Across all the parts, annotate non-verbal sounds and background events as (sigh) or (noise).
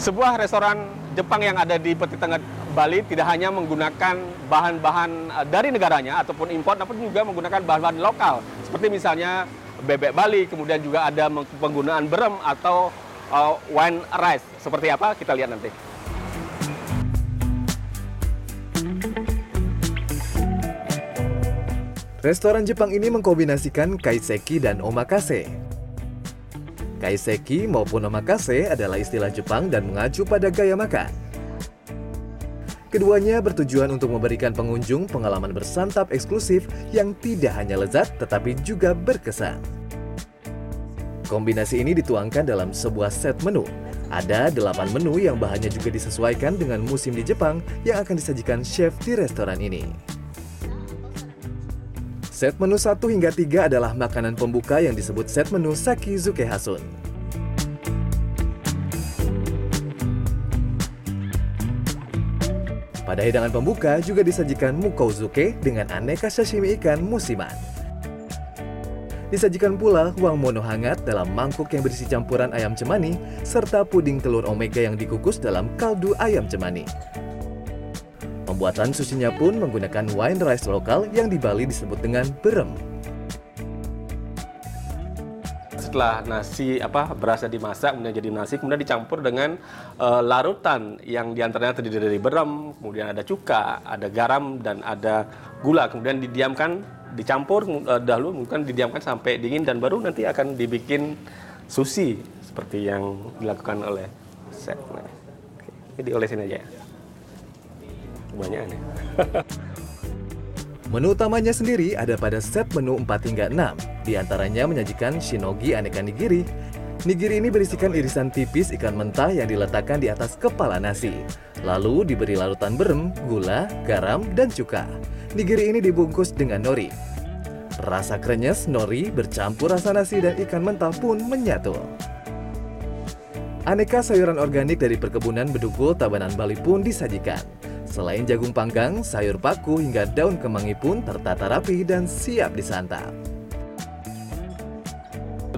Sebuah restoran Jepang yang ada di Peti Tengah Bali tidak hanya menggunakan bahan-bahan eh, dari negaranya ataupun impor, namun juga menggunakan bahan-bahan lokal. Seperti misalnya bebek Bali, kemudian juga ada penggunaan berem atau uh, wine rice. Seperti apa? Kita lihat nanti. Restoran Jepang ini mengkombinasikan kaiseki dan omakase. Kaiseki maupun omakase adalah istilah Jepang dan mengacu pada gaya makan. Keduanya bertujuan untuk memberikan pengunjung pengalaman bersantap eksklusif yang tidak hanya lezat tetapi juga berkesan. Kombinasi ini dituangkan dalam sebuah set menu. Ada delapan menu yang bahannya juga disesuaikan dengan musim di Jepang yang akan disajikan chef di restoran ini. Set menu 1 hingga 3 adalah makanan pembuka yang disebut set menu Sakizuke Hasun. Pada hidangan pembuka juga disajikan mukouzuke dengan aneka sashimi ikan musiman. Disajikan pula uang mono hangat dalam mangkuk yang berisi campuran ayam cemani serta puding telur omega yang dikukus dalam kaldu ayam cemani. Pembuatan susinya pun menggunakan wine rice lokal yang di Bali disebut dengan berem. Setelah nasi apa berasa dimasak kemudian jadi nasi kemudian dicampur dengan uh, larutan yang di antaranya terdiri dari berem, kemudian ada cuka, ada garam dan ada gula kemudian didiamkan dicampur uh, dahulu mungkin didiamkan sampai dingin dan baru nanti akan dibikin sushi seperti yang dilakukan oleh chef. Jadi olesin aja ya kebanyakan ya. (laughs) Menu utamanya sendiri ada pada set menu 4 hingga 6. Di antaranya menyajikan shinogi aneka nigiri. Nigiri ini berisikan irisan tipis ikan mentah yang diletakkan di atas kepala nasi. Lalu diberi larutan berem, gula, garam, dan cuka. Nigiri ini dibungkus dengan nori. Rasa krenyes nori bercampur rasa nasi dan ikan mentah pun menyatu. Aneka sayuran organik dari perkebunan Bedugul Tabanan Bali pun disajikan. Selain jagung panggang, sayur paku hingga daun kemangi pun tertata rapi dan siap disantap.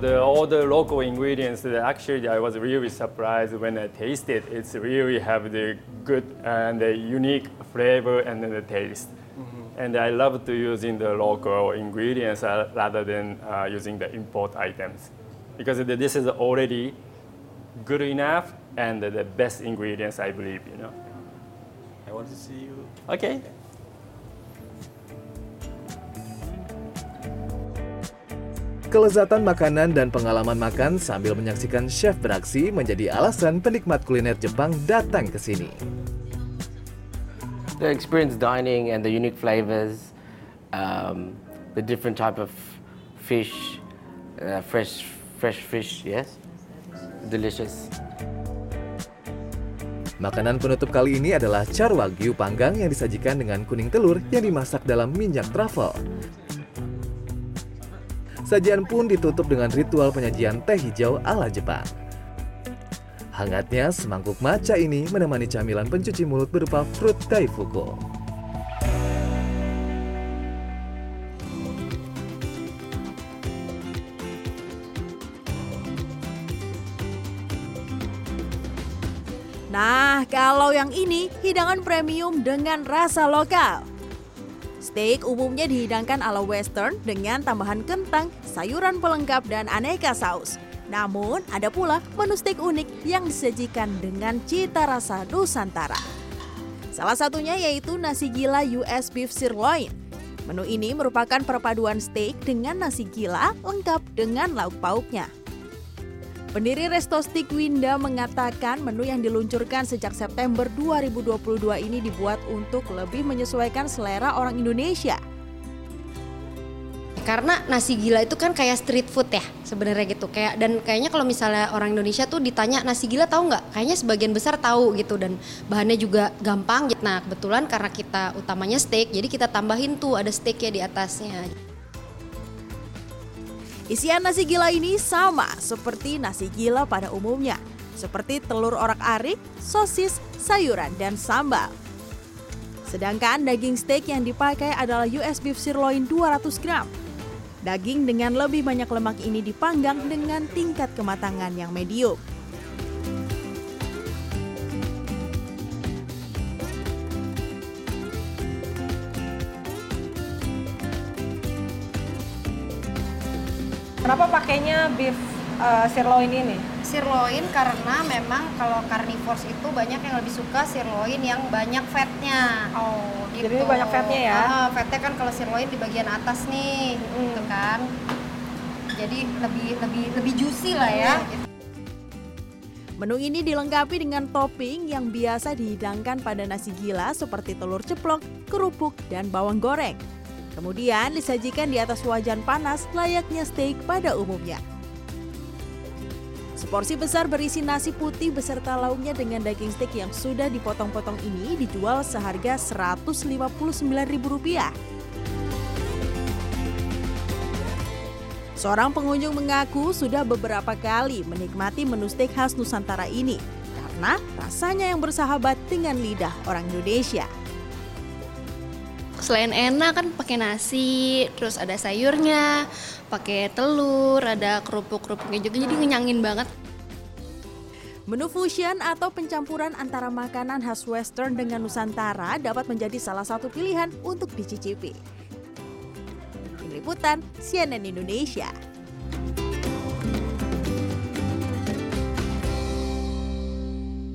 The, all the local ingredients, actually I was really surprised when I tasted. It's really have the good and the unique flavor and the taste. Mm-hmm. And I love to using the local ingredients uh, rather than uh, using the import items. Because this is already good enough and the best ingredients I believe, you know. Want to see you. Okay. Kelezatan makanan dan pengalaman makan sambil menyaksikan chef beraksi menjadi alasan penikmat kuliner Jepang datang ke sini. The experience dining and the unique flavors, um, the different type of fish, uh, fresh fresh fish, yes, delicious. Makanan penutup kali ini adalah char wagyu panggang yang disajikan dengan kuning telur yang dimasak dalam minyak truffle. Sajian pun ditutup dengan ritual penyajian teh hijau ala Jepang. Hangatnya semangkuk matcha ini menemani camilan pencuci mulut berupa fruit daifuku. Nah, kalau yang ini hidangan premium dengan rasa lokal. Steak umumnya dihidangkan ala western dengan tambahan kentang, sayuran pelengkap dan aneka saus. Namun, ada pula menu steak unik yang disajikan dengan cita rasa Nusantara. Salah satunya yaitu nasi gila US beef sirloin. Menu ini merupakan perpaduan steak dengan nasi gila lengkap dengan lauk pauknya. Pendiri Resto Stick Winda mengatakan menu yang diluncurkan sejak September 2022 ini dibuat untuk lebih menyesuaikan selera orang Indonesia. Karena nasi gila itu kan kayak street food ya sebenarnya gitu kayak dan kayaknya kalau misalnya orang Indonesia tuh ditanya nasi gila tahu nggak? Kayaknya sebagian besar tahu gitu dan bahannya juga gampang. Nah kebetulan karena kita utamanya steak jadi kita tambahin tuh ada steaknya di atasnya. Isian nasi gila ini sama seperti nasi gila pada umumnya, seperti telur orak-arik, sosis, sayuran, dan sambal. Sedangkan daging steak yang dipakai adalah US beef sirloin 200 gram. Daging dengan lebih banyak lemak ini dipanggang dengan tingkat kematangan yang medium. Kenapa pakainya beef uh, sirloin ini? Sirloin karena memang kalau carnivores itu banyak yang lebih suka sirloin yang banyak fatnya. Oh, jadi ini banyak fatnya ya? Ah, fatnya kan kalau sirloin di bagian atas nih, Hmm. gitu kan. Jadi lebih lebih lebih juicy lah ya. Menu ini dilengkapi dengan topping yang biasa dihidangkan pada nasi gila seperti telur ceplok, kerupuk, dan bawang goreng. Kemudian disajikan di atas wajan panas layaknya steak pada umumnya. Seporsi besar berisi nasi putih beserta lauknya dengan daging steak yang sudah dipotong-potong ini dijual seharga Rp159.000. Seorang pengunjung mengaku sudah beberapa kali menikmati menu steak khas Nusantara ini karena rasanya yang bersahabat dengan lidah orang Indonesia. Selain enak kan pakai nasi, terus ada sayurnya, pakai telur, ada kerupuk-kerupuknya juga jadi ngenyangin banget. Menu fusion atau pencampuran antara makanan khas western dengan Nusantara dapat menjadi salah satu pilihan untuk dicicipi. Liputan CNN Indonesia.